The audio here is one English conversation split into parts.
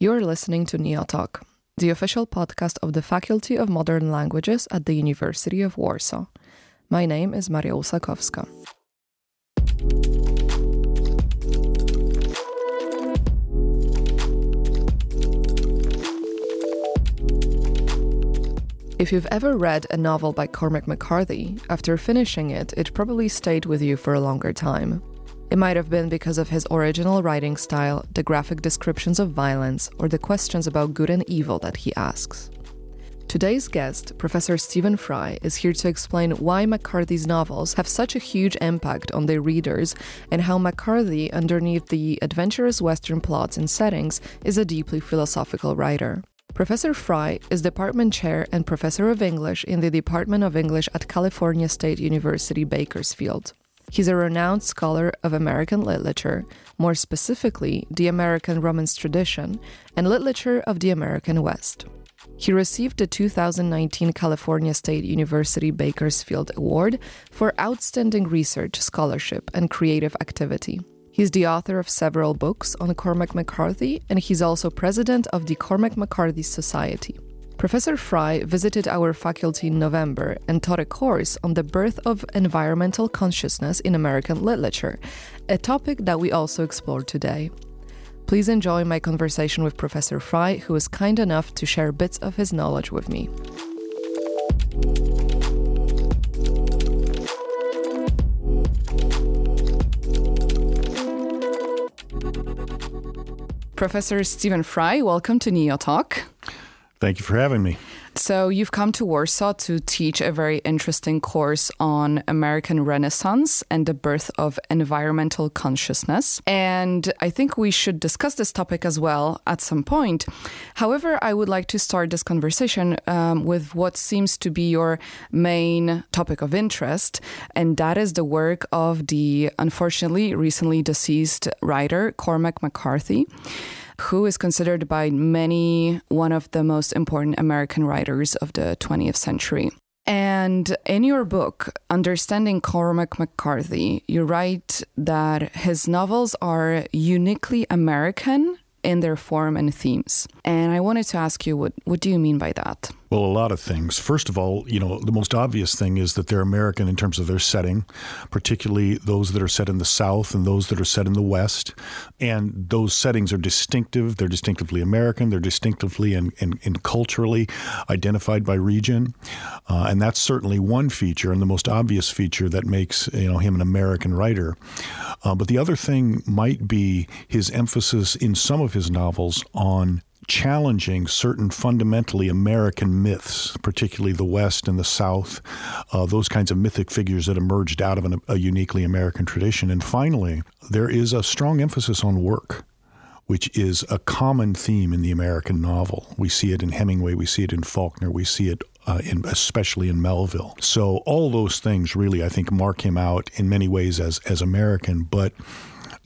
You're listening to NeoTalk, the official podcast of the Faculty of Modern Languages at the University of Warsaw. My name is Maria Łusakowska. If you've ever read a novel by Cormac McCarthy, after finishing it, it probably stayed with you for a longer time. It might have been because of his original writing style, the graphic descriptions of violence, or the questions about good and evil that he asks. Today's guest, Professor Steven Frye, is here to explain why McCarthy's novels have such a huge impact on their readers and how McCarthy, underneath the adventurous Western plots and settings, is a deeply philosophical writer. Professor Frye is department chair and professor of English in the Department of English at California State University, Bakersfield. He's a renowned scholar of American literature, more specifically, the American Romance tradition and literature of the American West. He received the 2019 California State University Bakersfield Award for Outstanding Research, Scholarship, and Creative Activity. He's the author of several books on Cormac McCarthy, and he's also president of the Cormac McCarthy Society. Professor Frye visited our faculty in November and taught a course on the birth of environmental consciousness in American literature, a topic that we also explore today. Please enjoy my conversation with Professor Frye, who was kind enough to share bits of his knowledge with me. Professor Steven Frye, welcome to Neo Talk. Thank you for having me. So, you've come to Warsaw to teach a very interesting course on American Renaissance and the birth of environmental consciousness. And I think we should discuss this topic as well at some point. However, I would like to start this conversation um, with what seems to be your main topic of interest, and that is the work of the unfortunately recently deceased writer Cormac McCarthy who is considered by many one of the most important American writers of the 20th century. And in your book, Understanding Cormac McCarthy, you write that his novels are uniquely American in their form and themes. And I wanted to ask you, what, what do you mean by that? Well, a lot of things. First of all, you know, the most obvious thing is that they're American in terms of their setting, particularly those that are set in the South and those that are set in the West. And those settings are distinctive. They're distinctively American. They're distinctively and, and, and culturally identified by region. Uh, and that's certainly one feature and the most obvious feature that makes, you know, him an American writer. Uh, but the other thing might be his emphasis in some of his novels on challenging certain fundamentally American myths, particularly the West and the South, uh, those kinds of mythic figures that emerged out of an, a uniquely American tradition. And finally, there is a strong emphasis on work. Which is a common theme in the American novel. We see it in Hemingway, we see it in Faulkner, we see it uh, in, especially in Melville. So all those things really, I think, mark him out in many ways as as American. But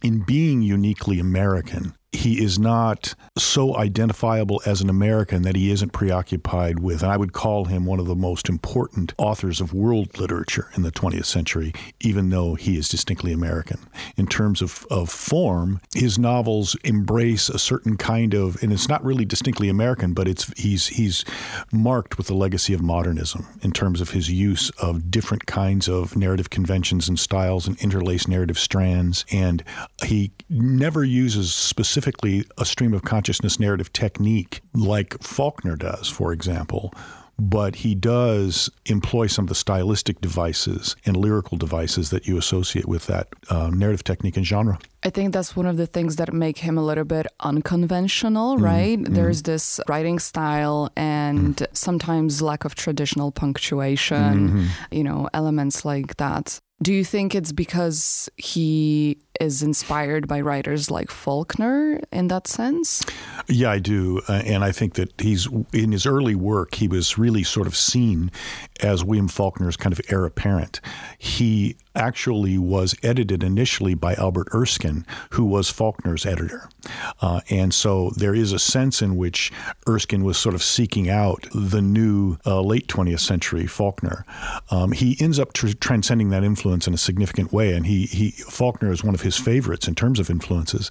in being uniquely American, he is not so identifiable as an American that he isn't preoccupied with. And I would call him one of the most important authors of world literature in the 20th century, even though he is distinctly American. In terms of, of form, his novels embrace a certain kind of, and it's not really distinctly American, but it's he's he's marked with the legacy of modernism in terms of his use of different kinds of narrative conventions and styles and interlaced narrative strands. And he never uses specific specifically a stream of consciousness narrative technique like Faulkner does, for example. But he does employ some of the stylistic devices and lyrical devices that you associate with that uh, narrative technique and genre. I think that's one of the things that make him a little bit unconventional, mm-hmm. right? Mm-hmm. There's this writing style and mm-hmm. sometimes lack of traditional punctuation, mm-hmm. you know, elements like that. Do you think it's because he is inspired by writers like Faulkner in that sense? Yeah, I do. Uh, and I think that he's, in his early work, he was really sort of seen as William Faulkner's kind of heir apparent. He actually was edited initially by Albert Erskine, who was Faulkner's editor. Uh, and so there is a sense in which Erskine was sort of seeking out the new uh, late 20th century Faulkner. Um, he ends up tr- transcending that influence in a significant way, and he, he Faulkner is one of his favorites in terms of influences,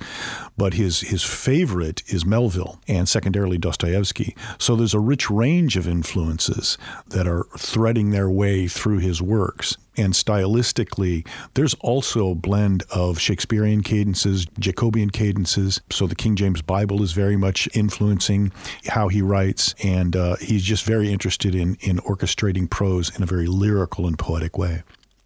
but his his favorite is Melville and secondarily Dostoevsky. So there's a rich range of influences that are threading their way through his works. And stylistically, there's also a blend of Shakespearean cadences, Jacobean cadences. So the King James Bible is very much influencing how he writes, and uh, he's just very interested in in orchestrating prose in a very lyrical and poetic way.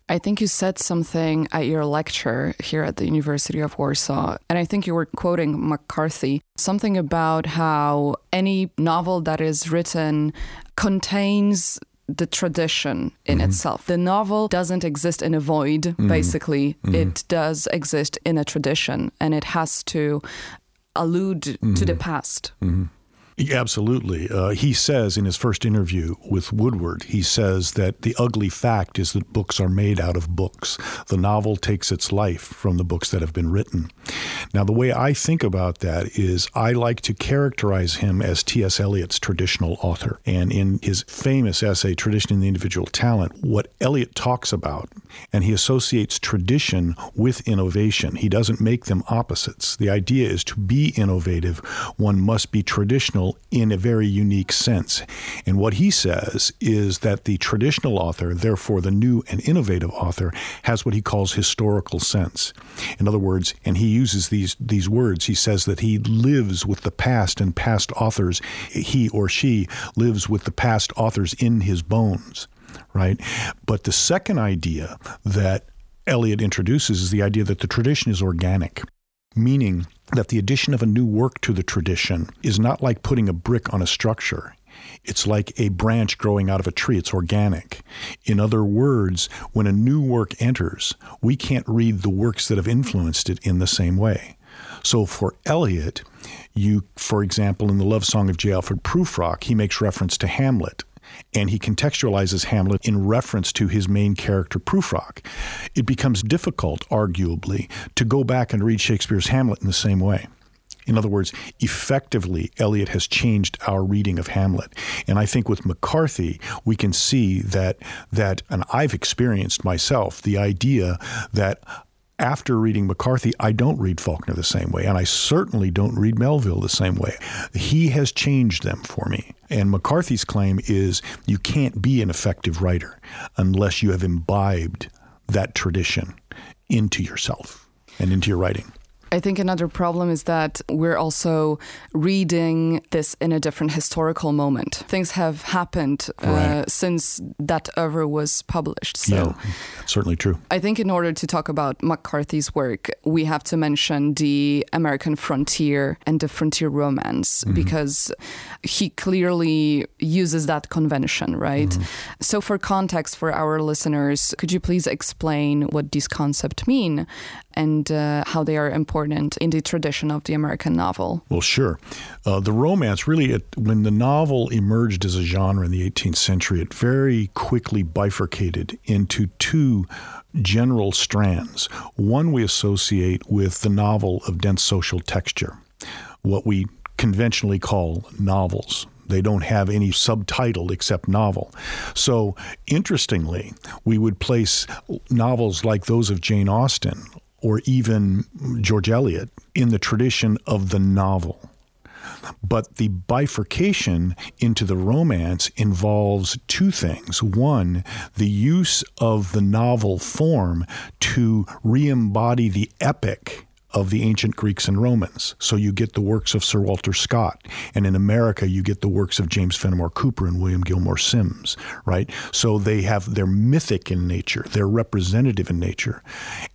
I think you said something at your lecture here at the University of Warsaw, and I think you were quoting McCarthy, something about how any novel that is written contains the tradition in mm-hmm. itself. The novel doesn't exist in a void, mm-hmm. basically. Mm-hmm. It does exist in a tradition, and it has to allude to the mm-hmm. past. Absolutely. Uh, he says in his first interview with Woodward, he says that the ugly fact is that books are made out of books. The novel takes its life from the books that have been written. Now, the way I think about that is I like to characterize him as T.S. Eliot's traditional author. And in his famous essay, Tradition and the Individual Talent, what Eliot talks about, and he associates tradition with innovation. He doesn't make them opposites. The idea is to be innovative, one must be traditional traditional in a very unique sense. And what he says is that the traditional author, therefore the new and innovative author, has what he calls historical sense. In other words, and he uses these these words, he says that he lives with the past and past authors, he or she lives with the past authors in his bones, right? But the second idea that Eliot introduces is the idea that the tradition is organic, meaning that the addition of a new work to the tradition is not like putting a brick on a structure. It's like a branch growing out of a tree. It's organic. In other words, when a new work enters, we can't read the works that have influenced it in the same way. So for Eliot, you, for example, in the love song of J. Alfred Prufrock, he makes reference to Hamlet and he contextualizes Hamlet in reference to his main character, Prufrock. It becomes difficult, arguably, to go back and read Shakespeare's Hamlet in the same way. In other words, effectively, Eliot has changed our reading of Hamlet. And I think with McCarthy, we can see that that, and I've experienced myself the idea that after reading McCarthy, I don't read Faulkner the same way, and I certainly don't read Melville the same way. He has changed them for me. And McCarthy's claim is you can't be an effective writer unless you have imbibed that tradition into yourself and into your writing. I think another problem is that we're also reading this in a different historical moment. Things have happened uh, right. since that ever was published. So, yeah, certainly true. I think in order to talk about McCarthy's work, we have to mention the American frontier and the frontier romance mm-hmm. because he clearly uses that convention, right? Mm-hmm. So, for context for our listeners, could you please explain what these concepts mean and uh, how they are important in the tradition of the American novel? Well, sure. Uh, the romance really, it, when the novel emerged as a genre in the 18th century, it very quickly bifurcated into two general strands. One we associate with the novel of dense social texture, what we conventionally call novels. They don't have any subtitle except novel. So, interestingly, we would place novels like those of Jane Austen or even George Eliot in the tradition of the novel. But the bifurcation into the romance involves two things. One, the use of the novel form to re embody the epic of the ancient Greeks and Romans. So you get the works of Sir Walter Scott. And in America, you get the works of James Fenimore Cooper and William Gilmore Simms, right? So they have, they're mythic in nature, they're representative in nature.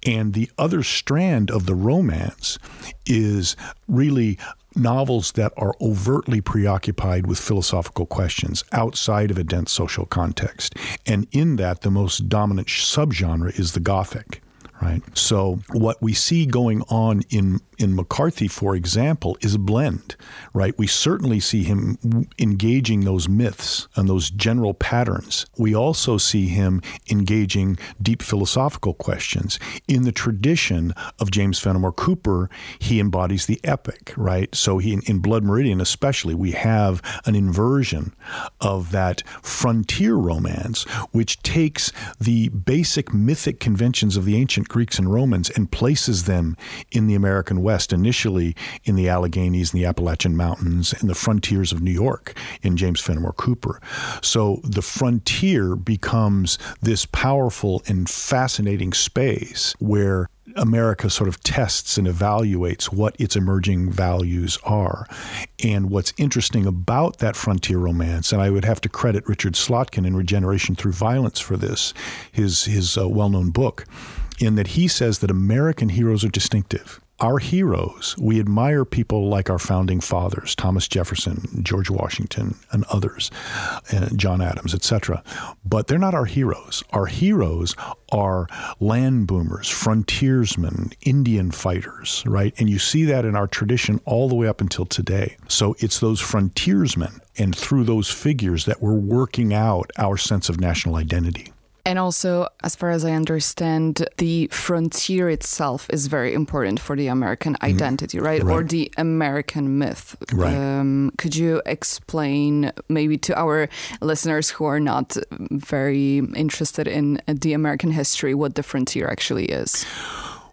And the other strand of the romance is really novels that are overtly preoccupied with philosophical questions outside of a dense social context. And in that, the most dominant subgenre is the Gothic right? So what we see going on in in McCarthy, for example, is a blend, right? We certainly see him engaging those myths and those general patterns. We also see him engaging deep philosophical questions. In the tradition of James Fenimore Cooper, he embodies the epic, right? So he, in Blood Meridian, especially, we have an inversion of that frontier romance, which takes the basic mythic conventions of the ancient Greeks and Romans and places them in the American West, initially in the Alleghenies and the Appalachian Mountains and the frontiers of New York in James Fenimore Cooper. So the frontier becomes this powerful and fascinating space where America sort of tests and evaluates what its emerging values are. And what's interesting about that frontier romance, and I would have to credit Richard Slotkin in Regeneration Through Violence for this, his, his uh, well known book, in that he says that American heroes are distinctive our heroes, we admire people like our founding fathers, Thomas Jefferson, George Washington, and others, and John Adams, etc. But they're not our heroes. Our heroes are land boomers, frontiersmen, Indian fighters, right? And you see that in our tradition all the way up until today. So it's those frontiersmen and through those figures that we're working out our sense of national identity. And also, as far as I understand, the frontier itself is very important for the American mm-hmm. identity, mm-hmm. right? right? Or the American myth. Right. Um, could you explain maybe to our listeners who are not very interested in the American history what the frontier actually is?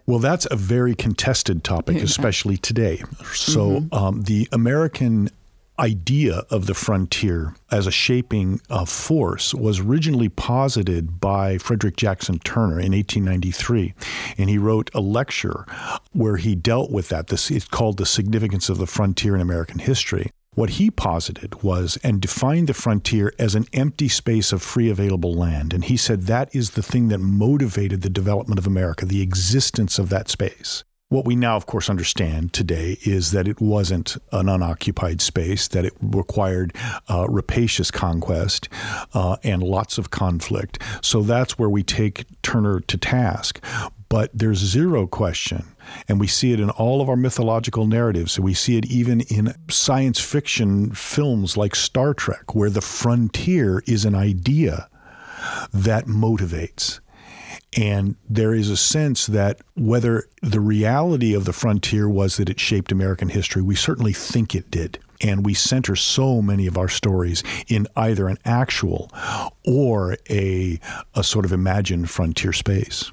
Well, that's a very contested topic, especially today. So, mm-hmm. um, the American idea of the frontier as a shaping uh, force was originally posited by Frederick Jackson Turner in 1893. And he wrote a lecture where he dealt with that. This is called The Significance of the Frontier in American History. What he posited was and defined the frontier as an empty space of free available land. And he said that is the thing that motivated the development of America, the existence of that space. What we now, of course, understand today is that it wasn't an unoccupied space, that it required uh, rapacious conquest uh, and lots of conflict. So that's where we take Turner to task. But there's zero question, and we see it in all of our mythological narratives. We see it even in science fiction films like Star Trek, where the frontier is an idea that motivates and there is a sense that whether the reality of the frontier was that it shaped American history, we certainly think it did. And we center so many of our stories in either an actual or a, a sort of imagined frontier space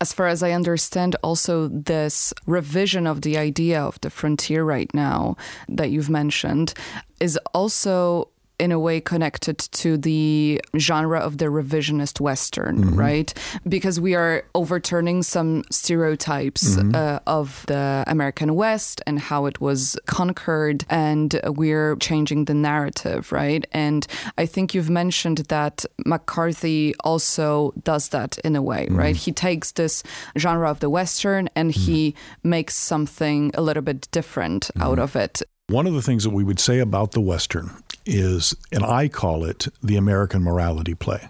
as far as I understand, also this revision of the idea of the frontier right now that you've mentioned is also in a way connected to the genre of the revisionist Western, mm-hmm. right? Because we are overturning some stereotypes mm-hmm. uh, of the American West and how it was conquered, and we're changing the narrative, right? And I think you've mentioned that McCarthy also does that in a way, mm-hmm. right? He takes this genre of the Western and he mm-hmm. makes something a little bit different out mm-hmm. of it. One of the things that we would say about the Western is, and I call it the American morality play.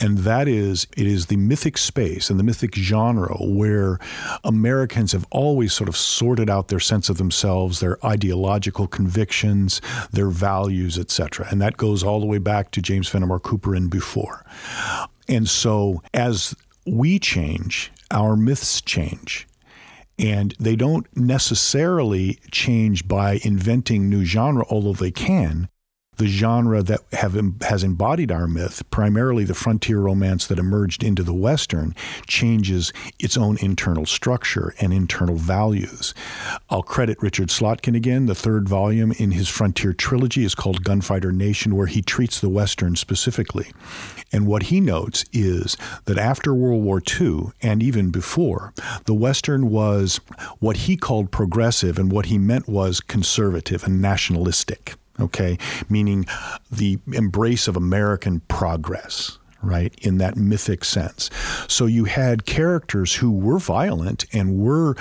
And that is, it is the mythic space and the mythic genre where Americans have always sort of sorted out their sense of themselves, their ideological convictions, their values, etc. And that goes all the way back to James Fenimore Cooper and before. And so as we change, our myths change. And they don't necessarily change by inventing new genre, although they can the genre that have, has embodied our myth, primarily the frontier romance that emerged into the Western, changes its own internal structure and internal values. I'll credit Richard Slotkin again. The third volume in his Frontier trilogy is called Gunfighter Nation, where he treats the Western specifically. And what he notes is that after World War II and even before, the Western was what he called progressive, and what he meant was conservative and nationalistic okay, meaning the embrace of American progress right, in that mythic sense. So you had characters who were violent and were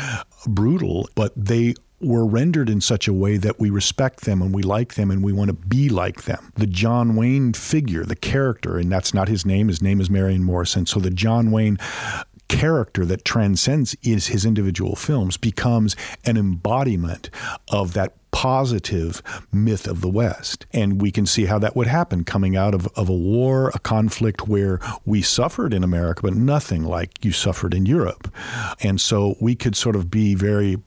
brutal, but they were rendered in such a way that we respect them and we like them and we want to be like them. The John Wayne figure, the character, and that's not his name, his name is Marion Morrison. So the John Wayne character that transcends is his individual films becomes an embodiment of that positive myth of the West. And we can see how that would happen coming out of, of a war, a conflict where we suffered in America, but nothing like you suffered in Europe. And so we could sort of be very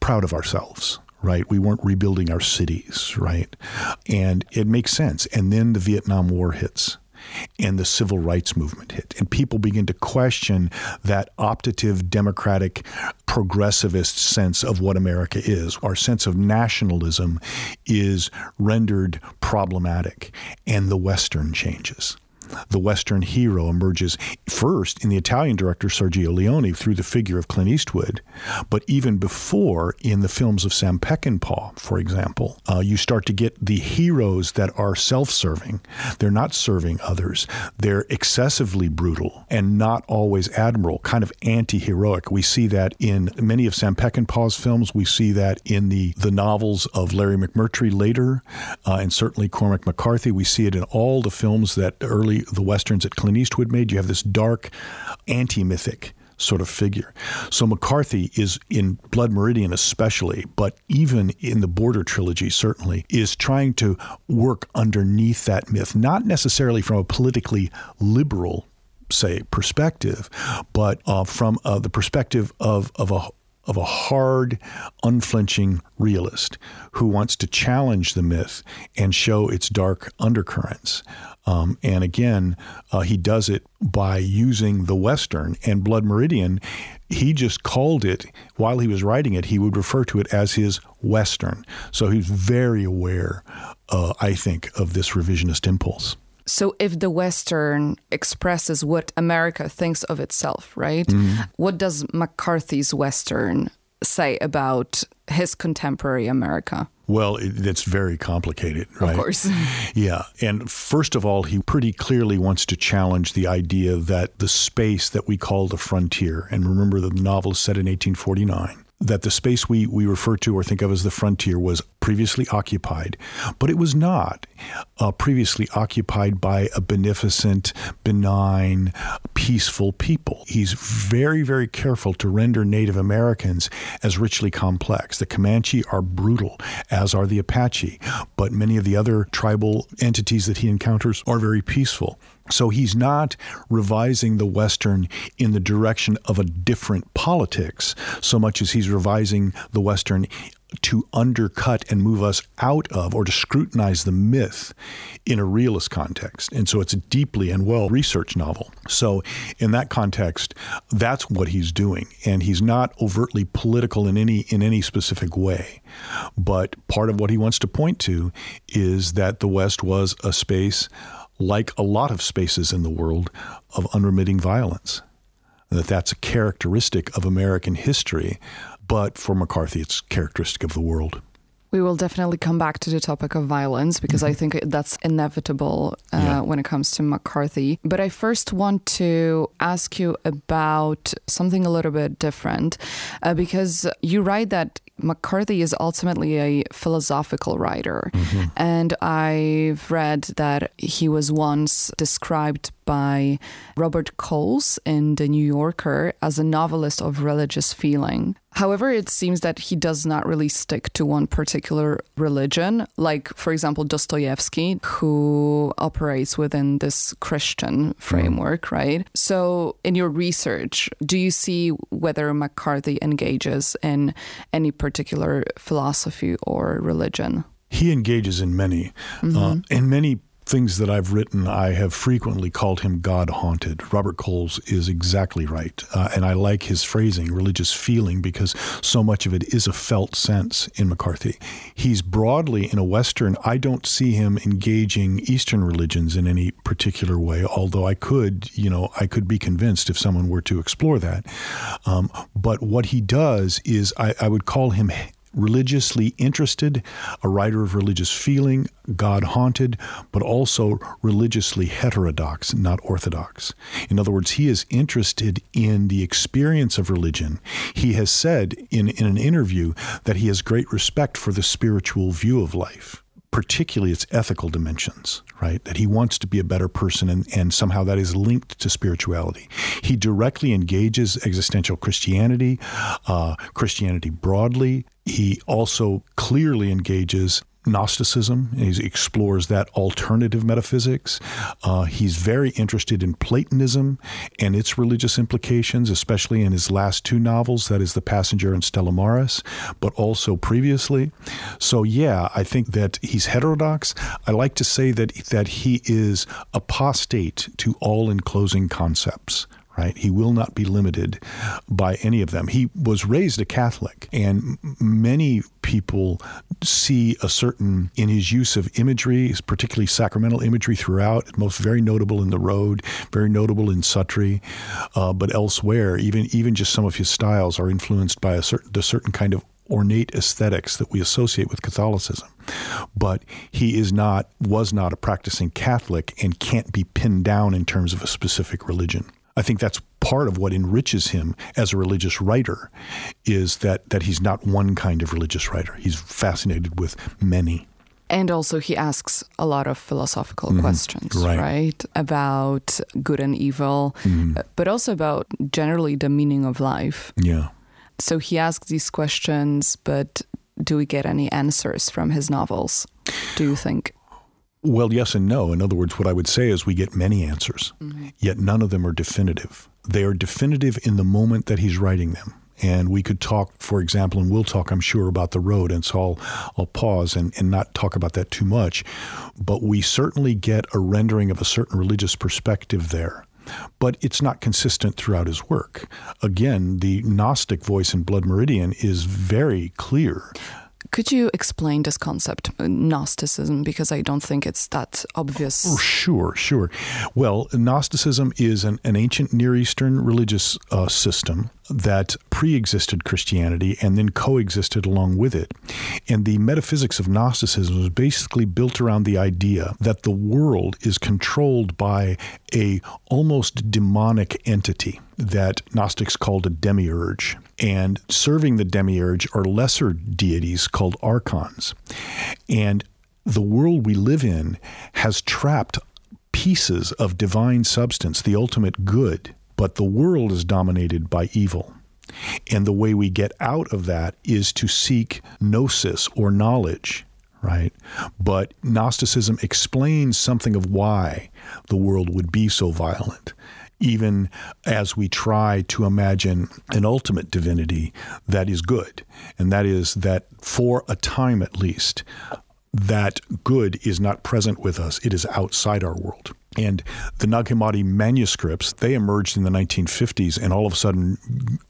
proud of ourselves right? We weren't rebuilding our cities, right? And it makes sense. And then the Vietnam War hits and the civil rights movement hit. And people begin to question that optative, democratic, progressivist sense of what America is. Our sense of nationalism is rendered problematic, and the Western changes the Western hero emerges first in the Italian director Sergio Leone through the figure of Clint Eastwood, but even before in the films of Sam Peckinpah, for example, uh, you start to get the heroes that are self-serving. They're not serving others. They're excessively brutal and not always admirable, kind of anti-heroic. We see that in many of Sam Peckinpah's films. We see that in the the novels of Larry McMurtry later, uh, and certainly Cormac McCarthy. We see it in all the films that early the westerns that Clint Eastwood made. You have this dark, anti-mythic sort of figure. So McCarthy is in Blood Meridian especially, but even in the Border trilogy certainly is trying to work underneath that myth, not necessarily from a politically liberal say perspective, but uh, from uh, the perspective of of a of a hard, unflinching realist who wants to challenge the myth and show its dark undercurrents. Um, and again, uh, he does it by using the Western and Blood Meridian. He just called it, while he was writing it, he would refer to it as his Western. So he's very aware, uh, I think, of this revisionist impulse. So, if the Western expresses what America thinks of itself, right? Mm-hmm. What does McCarthy's Western say about his contemporary America? Well, it's very complicated, right? Of course. yeah. And first of all, he pretty clearly wants to challenge the idea that the space that we call the frontier, and remember the novel is set in 1849, that the space we, we refer to or think of as the frontier was previously occupied, but it was not uh, previously occupied by a beneficent, benign, peaceful people. He's very, very careful to render Native Americans as richly complex. The Comanche are brutal, as are the Apache, but many of the other tribal entities that he encounters are very peaceful. So he's not revising the Western in the direction of a different politics so much as he's revising the Western to undercut and move us out of or to scrutinize the myth in a realist context. And so it's a deeply and well researched novel. So, in that context, that's what he's doing. And he's not overtly political in any in any specific way. But part of what he wants to point to is that the West was a space like a lot of spaces in the world, of unremitting violence. That that's a characteristic of American history, but for McCarthy, it's characteristic of the world. We will definitely come back to the topic of violence because mm-hmm. I think that's inevitable uh, yeah. when it comes to McCarthy. But I first want to ask you about something a little bit different uh, because you write that McCarthy is ultimately a philosophical writer. Mm-hmm. And I've read that he was once described by Robert Coles in The New Yorker as a novelist of religious feeling. However, it seems that he does not really stick to one particular religion, like, for example, Dostoevsky, who operates within this Christian framework, mm. right? So, in your research, do you see whether McCarthy engages in any particular philosophy or religion? He engages in many. Mm-hmm. Uh, in many things that I've written, I have frequently called him God haunted. Robert Coles is exactly right. Uh, and I like his phrasing, religious feeling, because so much of it is a felt sense in McCarthy. He's broadly in a Western, I don't see him engaging Eastern religions in any particular way, although I could, you know, I could be convinced if someone were to explore that. Um, but what he does is I, I would call him religiously interested, a writer of religious feeling, God haunted, but also religiously heterodox, not orthodox. In other words, he is interested in the experience of religion. He has said in, in an interview that he has great respect for the spiritual view of life particularly its ethical dimensions, right? That he wants to be a better person and, and somehow that is linked to spirituality. He directly engages existential Christianity, uh, Christianity broadly. He also clearly engages Gnosticism. He explores that alternative metaphysics. Uh, he's very interested in Platonism and its religious implications, especially in his last two novels, that is The Passenger and Stella Maris, but also previously. So, yeah, I think that he's heterodox. I like to say that, that he is apostate to all enclosing concepts right? He will not be limited by any of them. He was raised a Catholic, and many people see a certain, in his use of imagery, particularly sacramental imagery throughout, most very notable in The Road, very notable in Suttree, uh, but elsewhere, even, even just some of his styles are influenced by a certain, the certain kind of ornate aesthetics that we associate with Catholicism. But he is not, was not a practicing Catholic and can't be pinned down in terms of a specific religion. I think that's part of what enriches him as a religious writer is that that he's not one kind of religious writer. He's fascinated with many. And also, he asks a lot of philosophical mm-hmm. questions, right. right. About good and evil, mm-hmm. but also about generally the meaning of life. Yeah. So he asks these questions, but do we get any answers from his novels, do you think? Well, yes and no. In other words, what I would say is we get many answers, mm-hmm. yet none of them are definitive. They are definitive in the moment that he's writing them. And we could talk, for example, and we'll talk, I'm sure, about the road. And so I'll, I'll pause and, and not talk about that too much. But we certainly get a rendering of a certain religious perspective there but it's not consistent throughout his work. Again, the Gnostic voice in Blood Meridian is very clear. Could you explain this concept, uh, Gnosticism, because I don't think it's that obvious? Oh, sure, sure. Well, Gnosticism is an, an ancient Near Eastern religious uh, system that pre existed Christianity and then coexisted along with it. And the metaphysics of Gnosticism was basically built around the idea that the world is controlled by a almost demonic entity that Gnostics called a demiurge. And serving the demiurge are lesser deities called archons. And the world we live in has trapped pieces of divine substance, the ultimate good, but the world is dominated by evil. And the way we get out of that is to seek gnosis or knowledge, right? But Gnosticism explains something of why the world would be so violent, even as we try to imagine an ultimate divinity that is good. And that is that for a time at least, that good is not present with us, it is outside our world. And the Nag Hammadi manuscripts, they emerged in the 1950s, and all of a sudden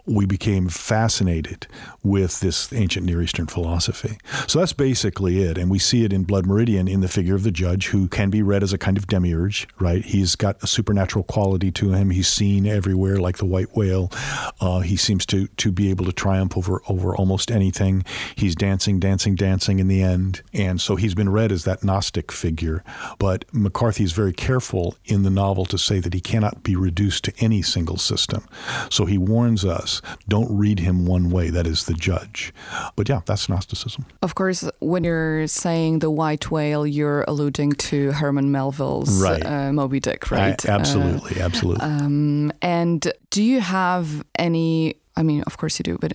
we became fascinated with this ancient Near Eastern philosophy. So that's basically it. And we see it in Blood Meridian in the figure of the judge, who can be read as a kind of demiurge, right? He's got a supernatural quality to him. He's seen everywhere like the white whale. Uh, he seems to, to be able to triumph over, over almost anything. He's dancing, dancing, dancing in the end. And so he's been read as that Gnostic figure. But McCarthy is very careful in the novel to say that he cannot be reduced to any single system. So he warns us don't read him one way, that is the judge. But yeah, that's Gnosticism. Of course, when you're saying the white whale, you're alluding to Herman Melville's right. uh, Moby Dick, right? I, absolutely, uh, absolutely. Um, and do you have any? I mean, of course you do, but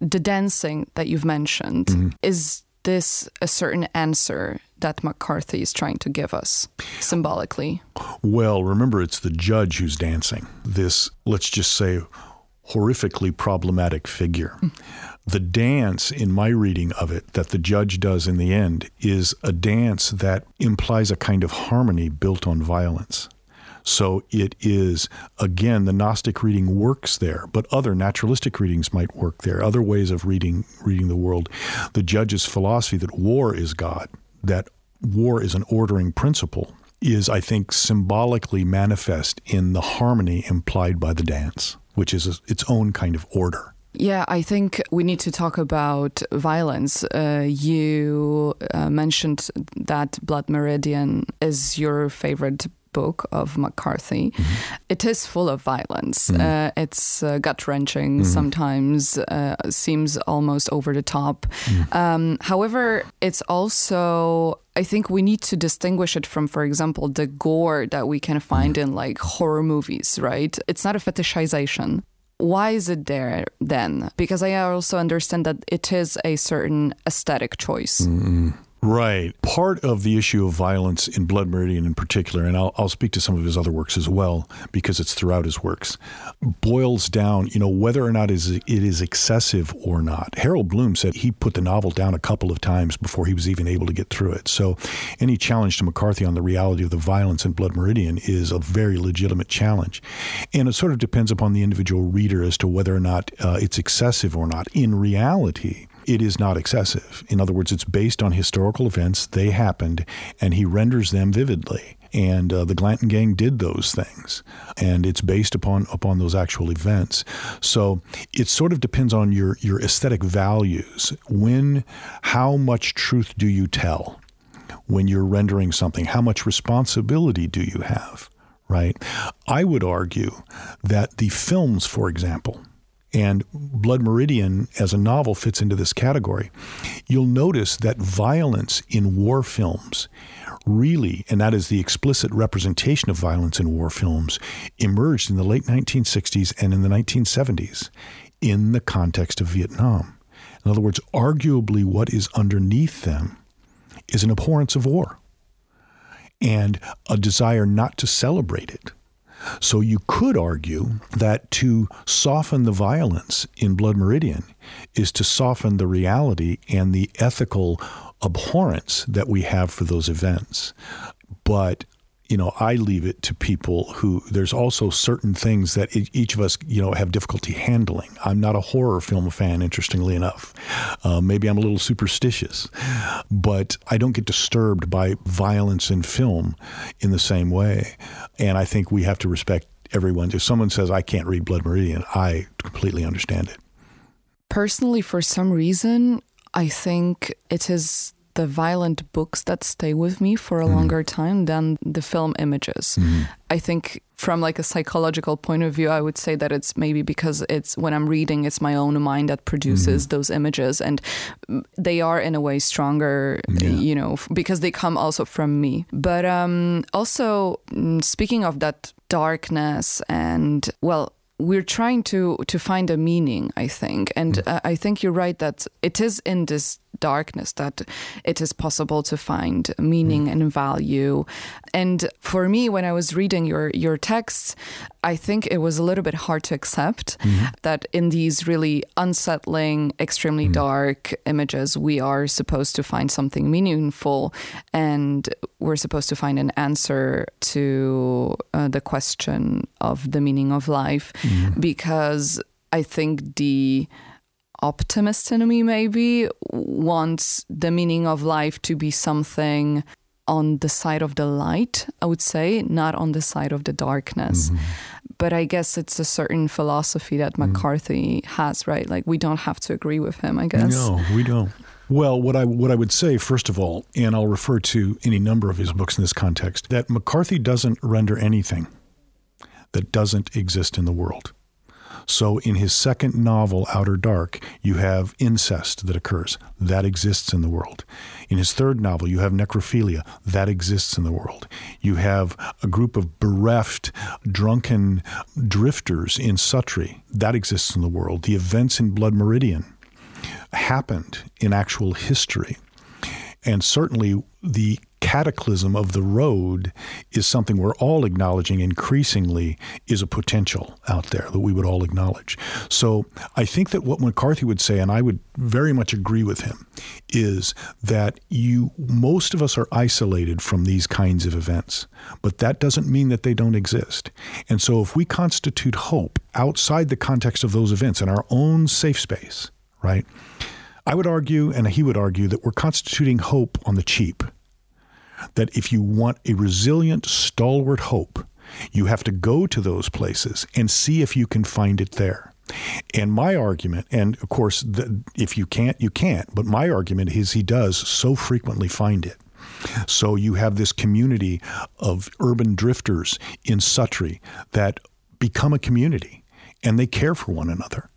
the dancing that you've mentioned mm-hmm. is this a certain answer that McCarthy is trying to give us symbolically? Well, remember, it's the judge who's dancing. This, let's just say, horrifically problematic figure. Mm. The dance, in my reading of it, that the judge does in the end is a dance that implies a kind of harmony built on violence. So it is, again, the Gnostic reading works there, but other naturalistic readings might work there, other ways of reading, reading the world. The judge's philosophy that war is God, that war is an ordering principle, is, I think, symbolically manifest in the harmony implied by the dance, which is its own kind of order. Yeah, I think we need to talk about violence. Uh, you uh, mentioned that Blood Meridian is your favorite book of McCarthy. Mm-hmm. It is full of violence. Mm-hmm. Uh, it's uh, gut wrenching, mm-hmm. sometimes uh, seems almost over the top. Mm-hmm. Um, however, it's also I think we need to distinguish it from, for example, the gore that we can find mm-hmm. in like horror movies, right? It's not a fetishization. Why is it there then? Because I also understand that it is a certain aesthetic choice. Mm-hmm. Right. Part of the issue of violence in Blood Meridian in particular, and I'll, I'll speak to some of his other works as well, because it's throughout his works, boils down, you know, whether or not is it is excessive or not. Harold Bloom said he put the novel down a couple of times before he was even able to get through it. So any challenge to McCarthy on the reality of the violence in Blood Meridian is a very legitimate challenge. And it sort of depends upon the individual reader as to whether or not uh, it's excessive or not. In reality, it is not excessive. In other words, it's based on historical events, they happened, and he renders them vividly. And uh, the Glanton Gang did those things, and it's based upon upon those actual events. So it sort of depends on your your aesthetic values. When, how much truth do you tell when you're rendering something? How much responsibility do you have? Right. I would argue that the films, for example, and Blood Meridian as a novel fits into this category. You'll notice that violence in war films really, and that is the explicit representation of violence in war films, emerged in the late 1960s and in the 1970s in the context of Vietnam. In other words, arguably what is underneath them is an abhorrence of war and a desire not to celebrate it. So you could argue that to soften the violence in Blood Meridian is to soften the reality and the ethical abhorrence that we have for those events. But you know, I leave it to people who there's also certain things that each of us, you know, have difficulty handling. I'm not a horror film fan, interestingly enough. Uh, maybe I'm a little superstitious, but I don't get disturbed by violence in film in the same way. And I think we have to respect everyone. If someone says, I can't read Blood Meridian, I completely understand it. Personally, for some reason, I think it is the violent books that stay with me for a mm. longer time than the film images. Mm. I think from like a psychological point of view, I would say that it's maybe because it's when I'm reading, it's my own mind that produces mm. those images, and they are in a way stronger, yeah. you know, because they come also from me. But um, also mm, speaking of that darkness and well we're trying to to find a meaning i think and uh, i think you're right that it is in this darkness that it is possible to find meaning mm. and value and for me when i was reading your your texts i think it was a little bit hard to accept mm-hmm. that in these really unsettling extremely mm. dark images we are supposed to find something meaningful and we're supposed to find an answer to uh, the question of the meaning of life mm. because i think the optimist in me maybe wants the meaning of life to be something on the side of the light, I would say, not on the side of the darkness. Mm-hmm. But I guess it's a certain philosophy that mm-hmm. McCarthy has, right? Like we don't have to agree with him, I guess. No, we don't. Well, what I what I would say first of all, and I'll refer to any number of his books in this context, that McCarthy doesn't render anything that doesn't exist in the world. So in his second novel, Outer Dark, you have incest that occurs. That exists in the world. In his third novel, you have necrophilia. That exists in the world. You have a group of bereft, drunken drifters in Suttree. That exists in the world. The events in Blood Meridian happened in actual history. And certainly the cataclysm of the road is something we're all acknowledging increasingly is a potential out there that we would all acknowledge. So I think that what McCarthy would say, and I would very much agree with him, is that you most of us are isolated from these kinds of events, but that doesn't mean that they don't exist. And so if we constitute hope outside the context of those events in our own safe space, right? I would argue, and he would argue, that we're constituting hope on the cheap that if you want a resilient, stalwart hope, you have to go to those places and see if you can find it there. And my argument, and of course, the, if you can't, you can't, but my argument is he does so frequently find it. So you have this community of urban drifters in Suttree that become a community and they care for one another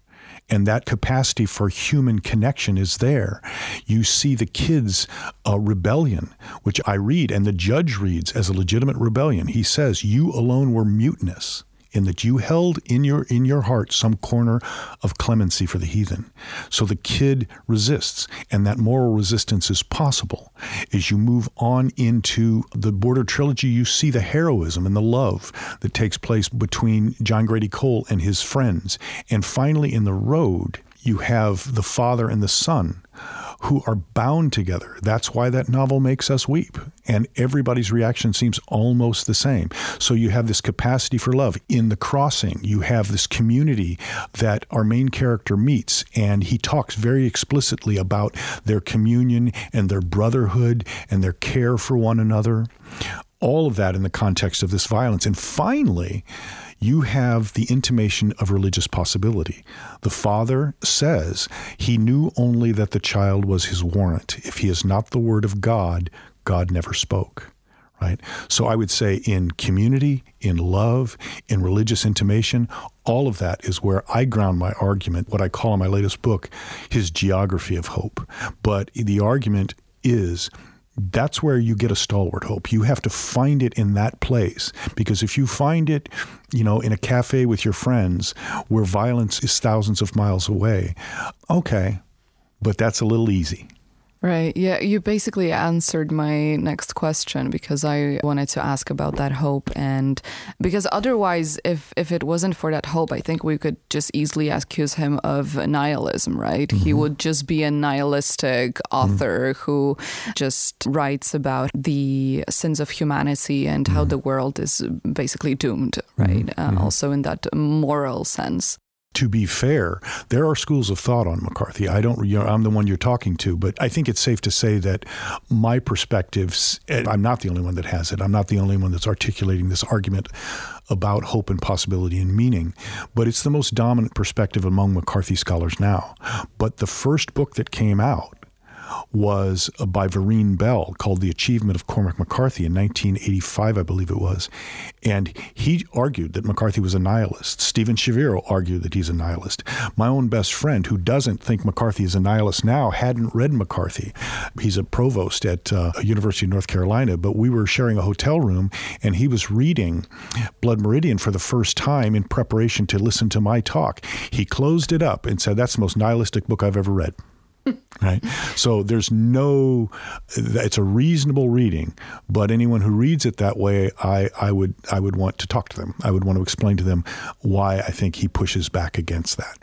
and that capacity for human connection is there. You see the kids' uh, rebellion, which I read, and the judge reads as a legitimate rebellion. He says, You alone were mutinous in that you held in your in your heart some corner of clemency for the heathen. So the kid resists, and that moral resistance is possible. As you move on into the Border trilogy, you see the heroism and the love that takes place between John Grady Cole and his friends. And finally in the road, you have the father and the son who are bound together. That's why that novel makes us weep. And everybody's reaction seems almost the same. So you have this capacity for love. In The Crossing, you have this community that our main character meets, and he talks very explicitly about their communion and their brotherhood and their care for one another. All of that in the context of this violence. And finally, you have the intimation of religious possibility. The father says he knew only that the child was his warrant. If he is not the word of God, God never spoke. Right? So I would say in community, in love, in religious intimation, all of that is where I ground my argument, what I call in my latest book, his geography of hope. But the argument is that's where you get a stalwart hope. You have to find it in that place because if you find it, you know, in a cafe with your friends where violence is thousands of miles away, okay, but that's a little easy. Right. Yeah. You basically answered my next question because I wanted to ask about that hope. And because otherwise, if, if it wasn't for that hope, I think we could just easily accuse him of nihilism, right? Mm-hmm. He would just be a nihilistic author mm-hmm. who just writes about the sins of humanity and mm-hmm. how the world is basically doomed, right? Mm-hmm. Uh, also in that moral sense to be fair, there are schools of thought on McCarthy. I don't, you know, I'm the one you're talking to, but I think it's safe to say that my perspectives, I'm not the only one that has it. I'm not the only one that's articulating this argument about hope and possibility and meaning, but it's the most dominant perspective among McCarthy scholars now. But the first book that came out was by Vereen Bell called The Achievement of Cormac McCarthy in 1985, I believe it was. And he argued that McCarthy was a nihilist. Steven Shaviro argued that he's a nihilist. My own best friend, who doesn't think McCarthy is a nihilist now, hadn't read McCarthy. He's a provost at uh, University of North Carolina, but we were sharing a hotel room and he was reading Blood Meridian for the first time in preparation to listen to my talk. He closed it up and said, That's the most nihilistic book I've ever read right? So there's no, it's a reasonable reading, but anyone who reads it that way, I, I would I would want to talk to them. I would want to explain to them why I think he pushes back against that.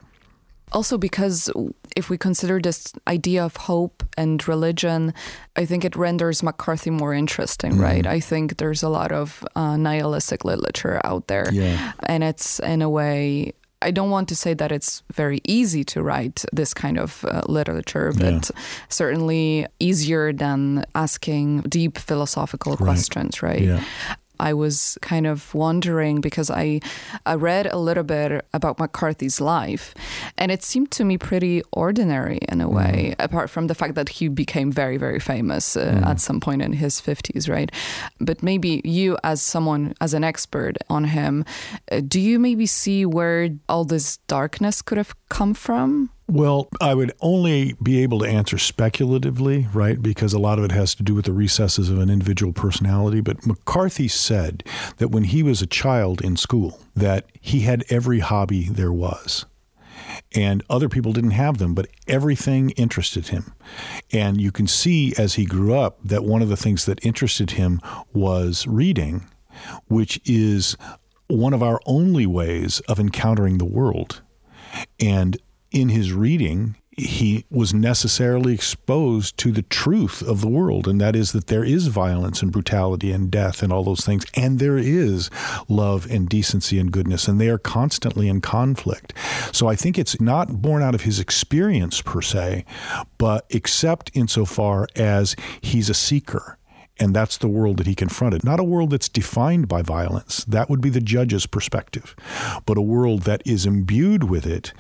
Also, because if we consider this idea of hope and religion, I think it renders McCarthy more interesting, mm. right? I think there's a lot of uh, nihilistic literature out there. Yeah. And it's in a way I don't want to say that it's very easy to write this kind of uh, literature, but yeah. certainly easier than asking deep philosophical right. questions, right? Yeah. I was kind of wondering because I, I read a little bit about McCarthy's life, and it seemed to me pretty ordinary in a way, mm. apart from the fact that he became very, very famous uh, mm. at some point in his 50s, right? But maybe you, as someone, as an expert on him, uh, do you maybe see where all this darkness could have come from? Well, I would only be able to answer speculatively, right? Because a lot of it has to do with the recesses of an individual personality. But McCarthy said that when he was a child in school, that he had every hobby there was. And other people didn't have them, but everything interested him. And you can see as he grew up that one of the things that interested him was reading, which is one of our only ways of encountering the world. And in his reading, he was necessarily exposed to the truth of the world, and that is that there is violence and brutality and death and all those things, and there is love and decency and goodness, and they are constantly in conflict. So I think it's not born out of his experience per se, but except insofar as he's a seeker. And that's the world that he confronted. Not a world that's defined by violence. That would be the judge's perspective. But a world that is imbued with it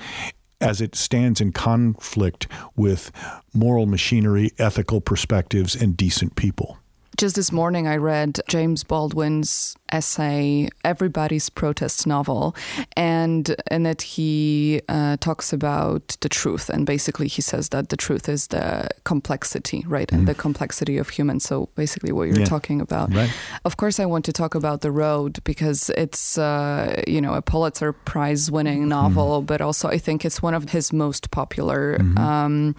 as it stands in conflict with moral machinery, ethical perspectives, and decent people. Just this morning, I read James Baldwin's essay, Everybody's Protest Novel, and in it he uh, talks about the truth. And basically, he says that the truth is the complexity, right? Mm. And the complexity of humans. So, basically, what you're yeah. talking about. Right. Of course, I want to talk about The Road because it's, uh, you know, a Pulitzer Prize winning novel, mm. but also I think it's one of his most popular. Mm-hmm. Um,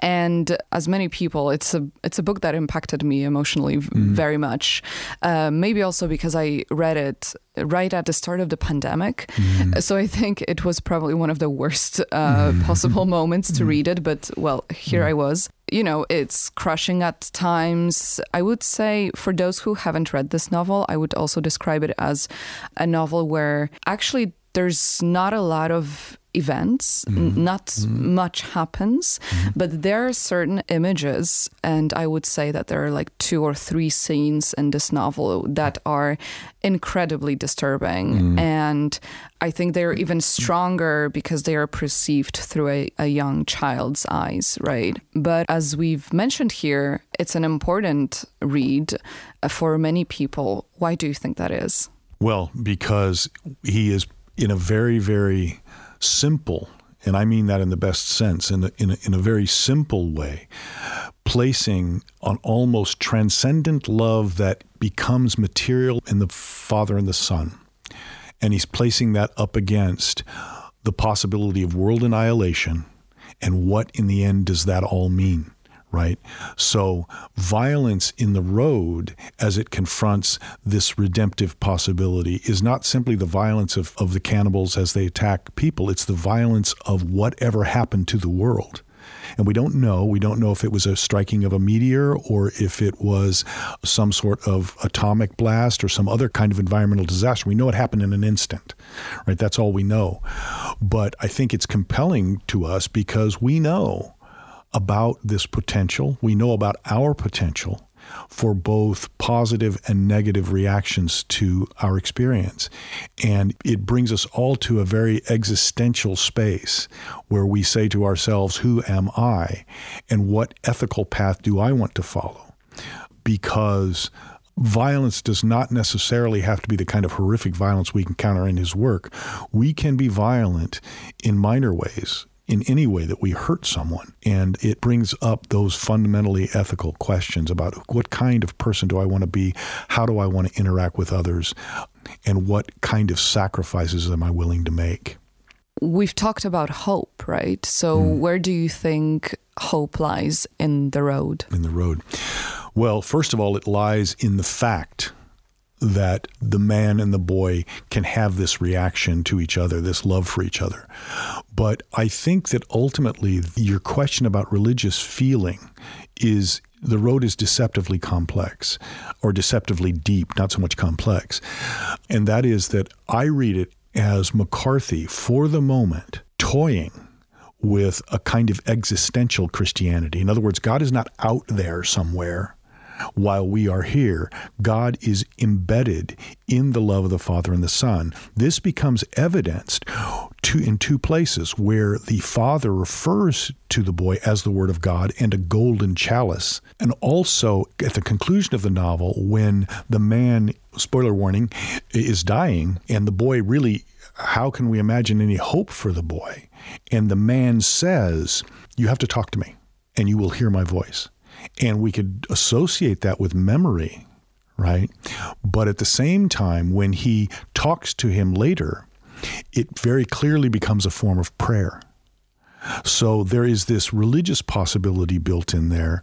and as many people, it's a, it's a book that impacted me emotionally mm. very much. Uh, maybe also because I read it right at the start of the pandemic. Mm. So I think it was probably one of the worst uh, mm. possible moments to mm-hmm. read it. But well, here I was. You know, it's crushing at times. I would say for those who haven't read this novel, I would also describe it as a novel where actually there's not a lot of events, mm. not mm. much happens, mm. but there are certain images, and I would say that there are like two or three scenes in this novel that are incredibly disturbing. Mm-hmm. And I think they're even stronger because they are perceived through a, a young child's eyes, right? But as we've mentioned here, it's an important read for many people. Why do you think that is? Well, because he is in a very, very simple, and I mean that in the best sense, in a, in a, in a very simple way, placing an almost transcendent love that becomes material in the Father and the Son. And he's placing that up against the possibility of world annihilation and what in the end does that all mean? Right? So, violence in the road as it confronts this redemptive possibility is not simply the violence of, of the cannibals as they attack people, it's the violence of whatever happened to the world. And we don't know. We don't know if it was a striking of a meteor or if it was some sort of atomic blast or some other kind of environmental disaster. We know it happened in an instant, right? That's all we know. But I think it's compelling to us because we know about this potential. We know about our potential for both positive and negative reactions to our experience. And it brings us all to a very existential space where we say to ourselves, Who am I? And what ethical path do I want to follow? Because violence does not necessarily have to be the kind of horrific violence we encounter in his work. We can be violent in minor ways in any way that we hurt someone. And it brings up those fundamentally ethical questions about what kind of person do I want to be? How do I want to interact with others? And what kind of sacrifices am I willing to make? We've talked about hope, right? So, mm. where do you think hope lies in the road? In the road. Well, first of all, it lies in the fact that the man and the boy can have this reaction to each other, this love for each other. But I think that ultimately your question about religious feeling is the road is deceptively complex or deceptively deep, not so much complex. And that is that I read it as McCarthy, for the moment, toying with a kind of existential Christianity. In other words, God is not out there somewhere while we are here, God is embedded in the love of the Father and the Son. This becomes evidenced to, in two places where the Father refers to the boy as the Word of God and a golden chalice. And also at the conclusion of the novel, when the man, spoiler warning, is dying, and the boy really, how can we imagine any hope for the boy? And the man says, You have to talk to me, and you will hear my voice. And we could associate that with memory, right? But at the same time, when he talks to him later, it very clearly becomes a form of prayer. So there is this religious possibility built in there.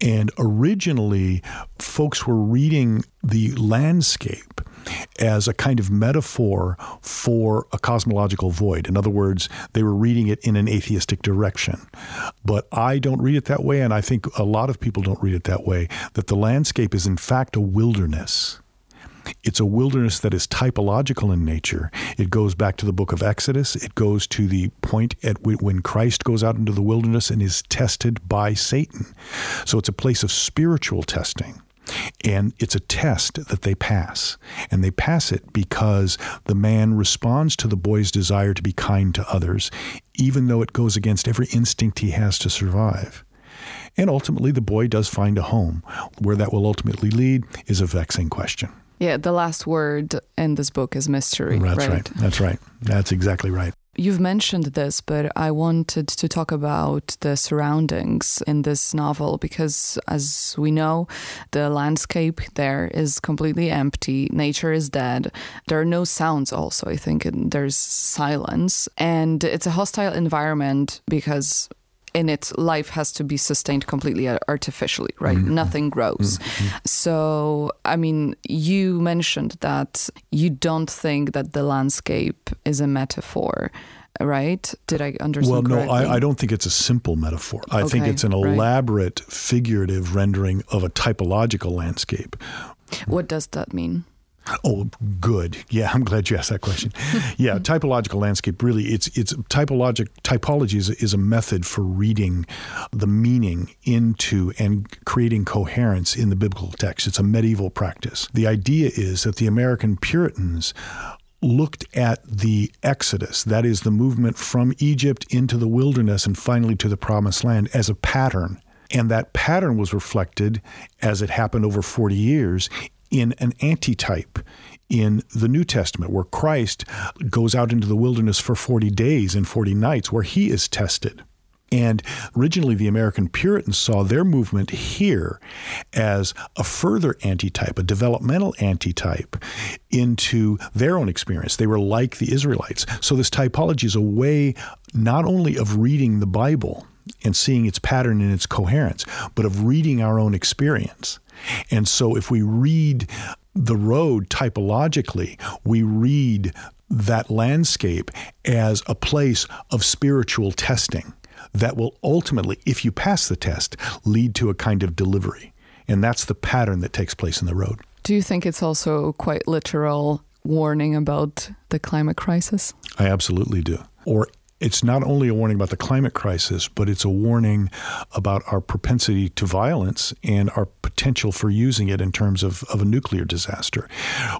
And originally, folks were reading the landscape as a kind of metaphor for a cosmological void. In other words, they were reading it in an atheistic direction. But I don't read it that way, and I think a lot of people don't read it that way, that the landscape is in fact a wilderness. It's a wilderness that is typological in nature. It goes back to the book of Exodus. It goes to the point at when Christ goes out into the wilderness and is tested by Satan. So it's a place of spiritual testing. And it's a test that they pass. And they pass it because the man responds to the boy's desire to be kind to others, even though it goes against every instinct he has to survive. And ultimately, the boy does find a home. Where that will ultimately lead is a vexing question. Yeah, the last word in this book is mystery. That's right. right. That's right. That's exactly right. You've mentioned this, but I wanted to talk about the surroundings in this novel because, as we know, the landscape there is completely empty. Nature is dead. There are no sounds, also. I think there's silence. And it's a hostile environment because in it, life has to be sustained completely artificially, right? Mm-hmm. Nothing grows. Mm-hmm. So, I mean, you mentioned that you don't think that the landscape is a metaphor right? Did I understand? Well, no, I, I, don't think it's a simple metaphor. I okay, think it's an elaborate right. figurative rendering of a typological landscape. What does that mean? Oh, good. Yeah, I'm glad you asked that question. yeah, typological landscape really it's it's typologic typology is, is a method for reading the meaning into and creating coherence in the biblical text. It's a medieval practice. The idea is that the American Puritans looked at the Exodus, that is the movement from Egypt into the wilderness and finally to the promised land as a pattern and that pattern was reflected as it happened over 40 years in an antitype in the New Testament, where Christ goes out into the wilderness for 40 days and 40 nights, where he is tested. And originally, the American Puritans saw their movement here as a further antitype, a developmental antitype into their own experience. They were like the Israelites. So, this typology is a way not only of reading the Bible and seeing its pattern and its coherence, but of reading our own experience. And so if we read the road typologically, we read that landscape as a place of spiritual testing that will ultimately, if you pass the test, lead to a kind of delivery. And that's the pattern that takes place in the road. Do you think it's also quite literal warning about the climate crisis? I absolutely do. Or it's not only a warning about the climate crisis, but it's a warning about our propensity to violence and our potential for using it in terms of, of a nuclear disaster.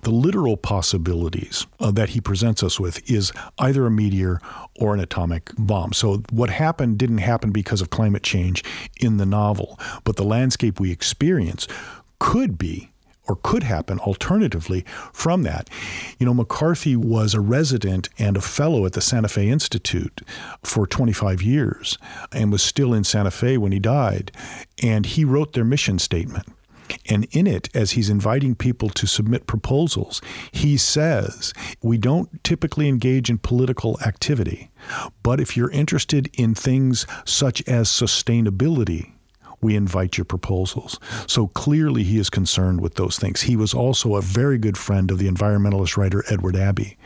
The literal possibilities uh, that he presents us with is either a meteor or an atomic bomb. So, what happened didn't happen because of climate change in the novel, but the landscape we experience could be or could happen alternatively from that. You know, McCarthy was a resident and a fellow at the Santa Fe Institute for 25 years and was still in Santa Fe when he died. And he wrote their mission statement. And in it, as he's inviting people to submit proposals, he says, We don't typically engage in political activity, but if you're interested in things such as sustainability, we invite your proposals. So clearly, he is concerned with those things. He was also a very good friend of the environmentalist writer Edward Abbey.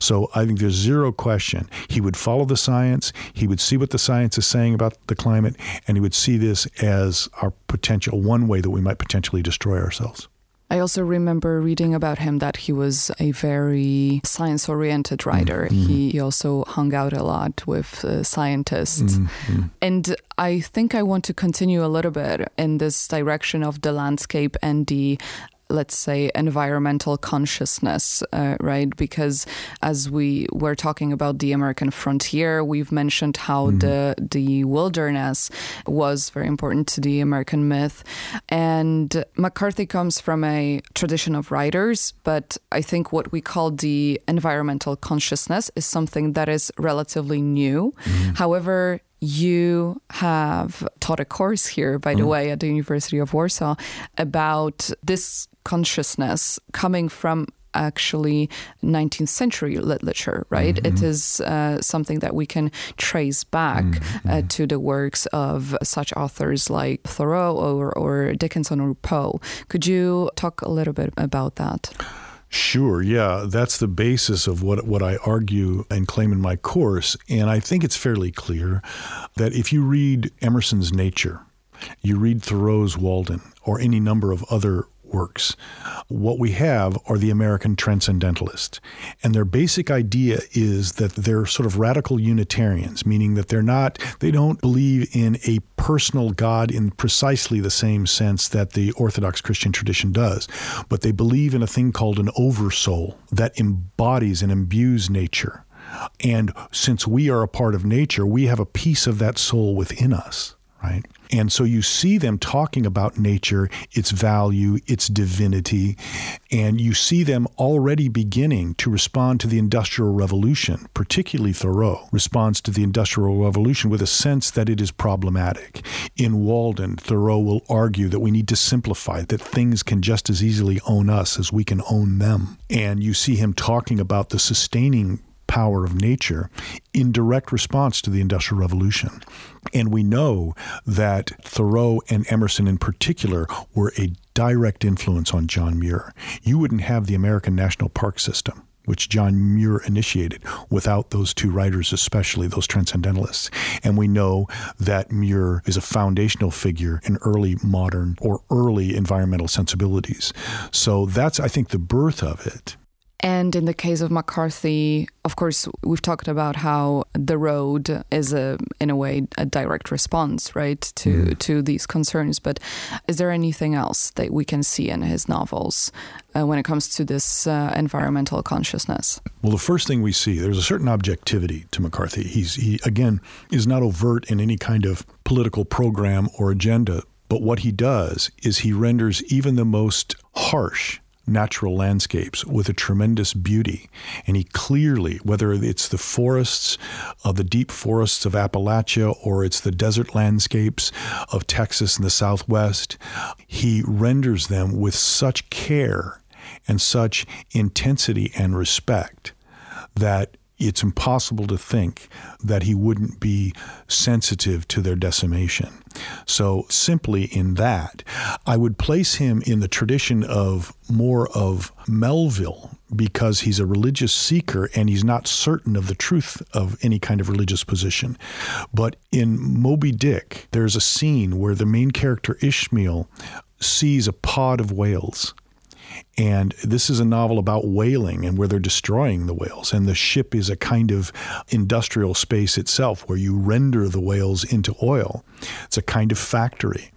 So I think there's zero question. He would follow the science, he would see what the science is saying about the climate, and he would see this as our potential, one way that we might potentially destroy ourselves. I also remember reading about him that he was a very science oriented writer. Mm-hmm. He also hung out a lot with uh, scientists. Mm-hmm. And I think I want to continue a little bit in this direction of the landscape and the let's say environmental consciousness uh, right because as we were talking about the american frontier we've mentioned how mm. the the wilderness was very important to the american myth and mccarthy comes from a tradition of writers but i think what we call the environmental consciousness is something that is relatively new mm. however you have taught a course here, by the mm. way, at the University of Warsaw about this consciousness coming from actually 19th century literature, right? Mm-hmm. It is uh, something that we can trace back mm-hmm. uh, to the works of such authors like Thoreau or, or Dickinson or Poe. Could you talk a little bit about that? Sure, yeah, that's the basis of what what I argue and claim in my course, and I think it's fairly clear that if you read Emerson's Nature, you read Thoreau's Walden, or any number of other works. What we have are the American transcendentalists. And their basic idea is that they're sort of radical Unitarians, meaning that they're not, they don't believe in a personal God in precisely the same sense that the Orthodox Christian tradition does, but they believe in a thing called an oversoul that embodies and imbues nature. And since we are a part of nature, we have a piece of that soul within us right? And so you see them talking about nature, its value, its divinity, and you see them already beginning to respond to the Industrial Revolution, particularly Thoreau responds to the Industrial Revolution with a sense that it is problematic. In Walden, Thoreau will argue that we need to simplify, that things can just as easily own us as we can own them. And you see him talking about the sustaining power of nature in direct response to the Industrial Revolution. And we know that Thoreau and Emerson in particular were a direct influence on John Muir. You wouldn't have the American National Park System which John Muir initiated, without those two writers, especially those transcendentalists. And we know that Muir is a foundational figure in early modern or early environmental sensibilities. So that's, I think, the birth of it. And in the case of McCarthy, of course, we've talked about how the road is a, in a way, a direct response, right, to mm. to these concerns. But is there anything else that we can see in his novels uh, when it comes to this uh, environmental consciousness? Well, the first thing we see, there's a certain objectivity to McCarthy. He's he again is not overt in any kind of political program or agenda, but what he does is he renders even the most harsh natural landscapes with a tremendous beauty. And he clearly, whether it's the forests, of the deep forests of Appalachia, or it's the desert landscapes of Texas and the Southwest, he renders them with such care and such intensity and respect that it's impossible to think that he wouldn't be sensitive to their decimation. So, simply in that, I would place him in the tradition of more of Melville because he's a religious seeker and he's not certain of the truth of any kind of religious position. But in Moby Dick, there's a scene where the main character Ishmael sees a pod of whales and this is a novel about whaling and where they're destroying the whales. And the ship is a kind of industrial space itself where you render the whales into oil. It's a kind of factory.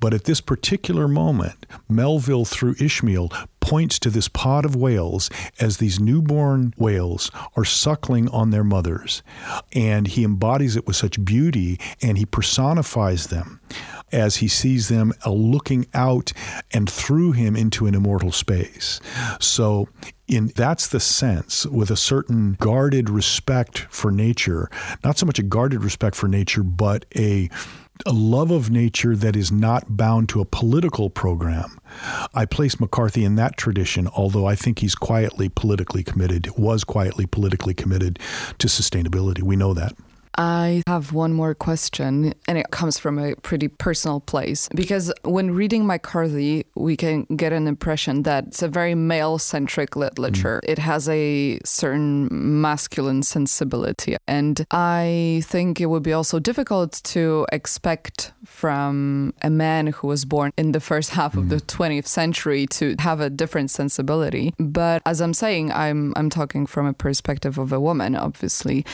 But at this particular moment, Melville, through Ishmael, points to this pod of whales as these newborn whales are suckling on their mothers. And he embodies it with such beauty and he personifies them as he sees them looking out and through him into an immortal space. So in that's the sense with a certain guarded respect for nature, not so much a guarded respect for nature, but a a love of nature that is not bound to a political program. I place McCarthy in that tradition, although I think he's quietly politically committed, was quietly politically committed to sustainability. We know that. I have one more question, and it comes from a pretty personal place. Because when reading McCarthy, we can get an impression that it's a very male centric literature. Mm. It has a certain masculine sensibility. And I think it would be also difficult to expect from a man who was born in the first half mm. of the 20th mm. century to have a different sensibility. But as I'm saying, I'm, I'm talking from a perspective of a woman, obviously.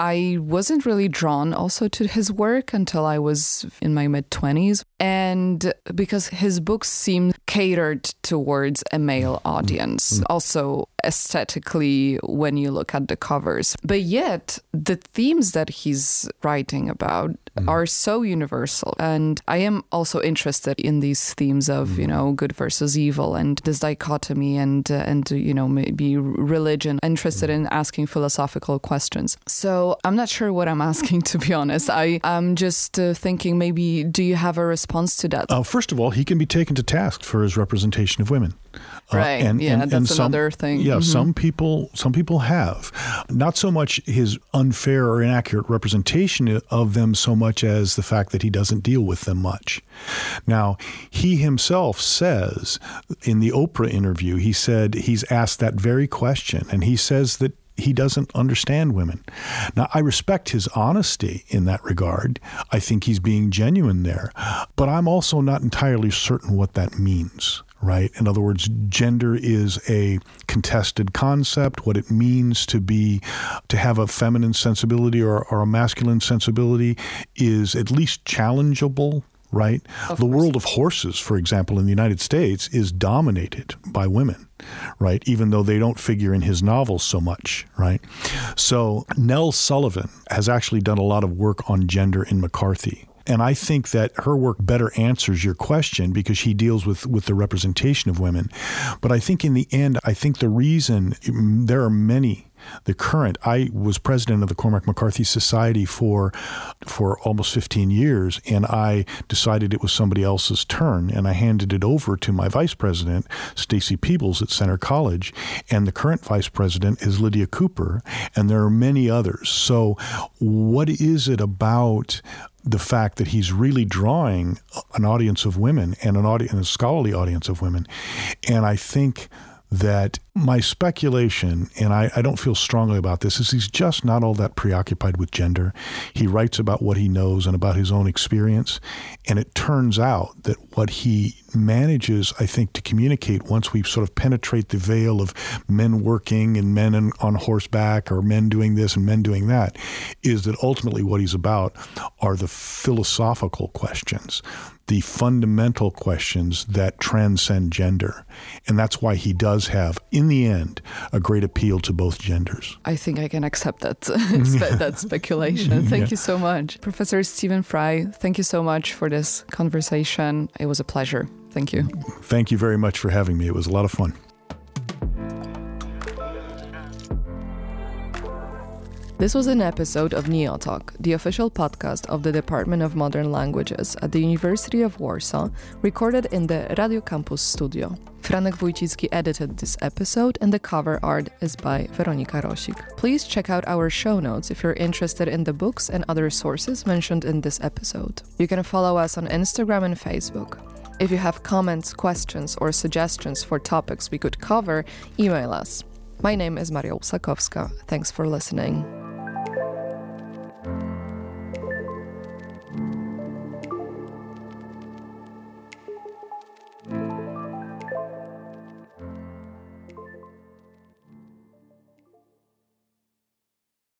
I wasn't really drawn also to his work until I was in my mid 20s. And because his books seemed catered towards a male audience, mm-hmm. also aesthetically when you look at the covers. But yet, the themes that he's writing about mm. are so universal. And I am also interested in these themes of, mm. you know, good versus evil and this dichotomy and, uh, and you know, maybe religion, interested mm. in asking philosophical questions. So I'm not sure what I'm asking, to be honest. I, I'm just uh, thinking maybe, do you have a response to that? Uh, first of all, he can be taken to task for his representation of women. Uh, right. Uh, and, yeah, and, that's and some, another thing. Yeah, mm-hmm. some people some people have not so much his unfair or inaccurate representation of them so much as the fact that he doesn't deal with them much. Now, he himself says in the Oprah interview, he said he's asked that very question and he says that he doesn't understand women. Now, I respect his honesty in that regard. I think he's being genuine there. But I'm also not entirely certain what that means right? In other words, gender is a contested concept. What it means to be, to have a feminine sensibility or, or a masculine sensibility is at least challengeable. Right? Of the course. world of horses, for example, in the United States is dominated by women right? Even though they don't figure in his novels so much, right? So Nell Sullivan has actually done a lot of work on gender in McCarthy. And I think that her work better answers your question because she deals with, with the representation of women. But I think in the end, I think the reason mm, there are many the current. I was president of the Cormac McCarthy Society for for almost 15 years, and I decided it was somebody else's turn, and I handed it over to my vice president, Stacey Peebles at Centre College, and the current vice president is Lydia Cooper, and there are many others. So, what is it about the fact that he's really drawing an audience of women and an audience, a scholarly audience of women, and I think that my speculation, and I, I, don't feel strongly about this, is he's just not all that preoccupied with gender. He writes about what he knows and about his own experience. And it turns out that what he manages, I think, to communicate once we sort of penetrate the veil of men working and men on horseback or men doing this and men doing that, is that ultimately what he's about are the philosophical questions the fundamental questions that transcend gender. And that's why he does have, in the end, a great appeal to both genders. I think I can accept that, that speculation. Thank yeah. you so much. Professor Steven Frye, thank you so much for this conversation. It was a pleasure. Thank you. Thank you very much for having me. It was a lot of fun. This was an episode of NeoTalk, the official podcast of the Department of Modern Languages at the University of Warsaw, recorded in the Radio Campus studio. Franek Wójcicki edited this episode, and the cover art is by Weronika Rosik. Please check out our show notes if you're interested in the books and other sources mentioned in this episode. You can follow us on Instagram and Facebook. If you have comments, questions, or suggestions for topics we could cover, email us. My name is Maria Łusakowska. Thanks for listening. Thank you.